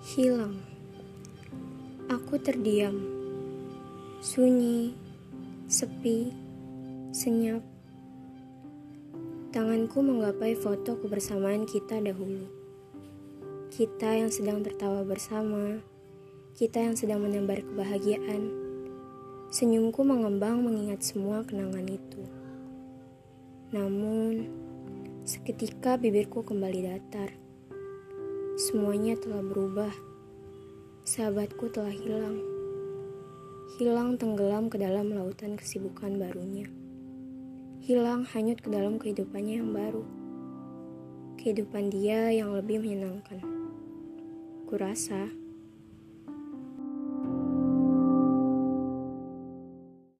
Hilang. Aku terdiam. Sunyi, sepi, senyap. Tanganku menggapai foto kebersamaan kita dahulu. Kita yang sedang tertawa bersama, kita yang sedang menebar kebahagiaan. Senyumku mengembang mengingat semua kenangan itu. Namun, seketika bibirku kembali datar. Semuanya telah berubah. Sahabatku telah hilang. Hilang tenggelam ke dalam lautan kesibukan barunya. Hilang hanyut ke dalam kehidupannya yang baru. Kehidupan dia yang lebih menyenangkan. Kurasa